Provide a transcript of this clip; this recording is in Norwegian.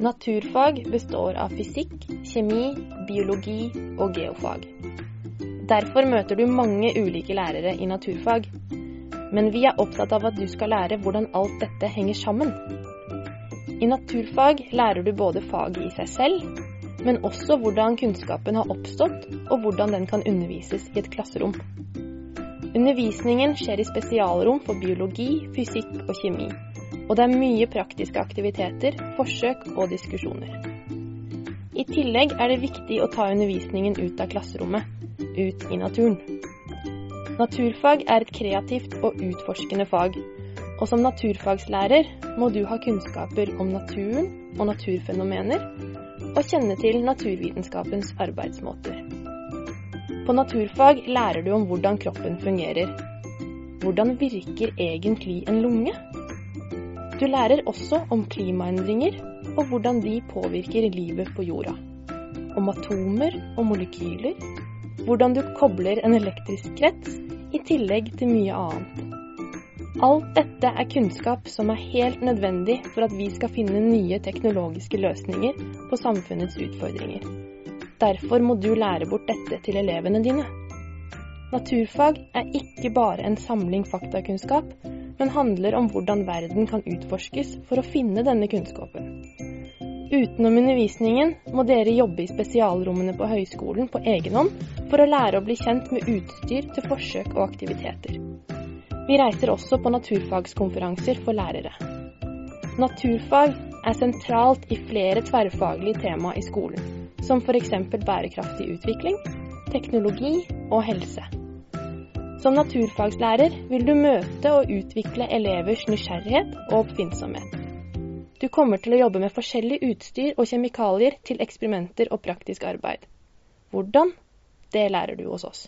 Naturfag består av fysikk, kjemi, biologi og geofag. Derfor møter du mange ulike lærere i naturfag. Men vi er opptatt av at du skal lære hvordan alt dette henger sammen. I naturfag lærer du både faget i seg selv, men også hvordan kunnskapen har oppstått, og hvordan den kan undervises i et klasserom. Undervisningen skjer i spesialrom for biologi, fysikk og kjemi og det er mye praktiske aktiviteter, forsøk og diskusjoner. I tillegg er det viktig å ta undervisningen ut av klasserommet, ut i naturen. Naturfag er et kreativt og utforskende fag, og som naturfagslærer må du ha kunnskaper om naturen og naturfenomener, og kjenne til naturvitenskapens arbeidsmåter. På naturfag lærer du om hvordan kroppen fungerer. Hvordan virker egentlig en lunge? Du lærer også om klimaendringer og hvordan de påvirker livet på jorda. Om atomer og molekyler. Hvordan du kobler en elektrisk krets, i tillegg til mye annet. Alt dette er kunnskap som er helt nødvendig for at vi skal finne nye teknologiske løsninger på samfunnets utfordringer. Derfor må du lære bort dette til elevene dine. Naturfag er ikke bare en samling faktakunnskap, men handler om hvordan verden kan utforskes for å finne denne kunnskapen. Utenom undervisningen må dere jobbe i spesialrommene på høyskolen på egen hånd for å lære å bli kjent med utstyr til forsøk og aktiviteter. Vi reiser også på naturfagskonferanser for lærere. Naturfag er sentralt i flere tverrfaglige tema i skolen, som f.eks. bærekraftig utvikling, teknologi og helse. Som naturfagslærer vil du møte og utvikle elevers nysgjerrighet og oppfinnsomhet. Du kommer til å jobbe med forskjellig utstyr og kjemikalier til eksperimenter og praktisk arbeid. Hvordan? Det lærer du hos oss.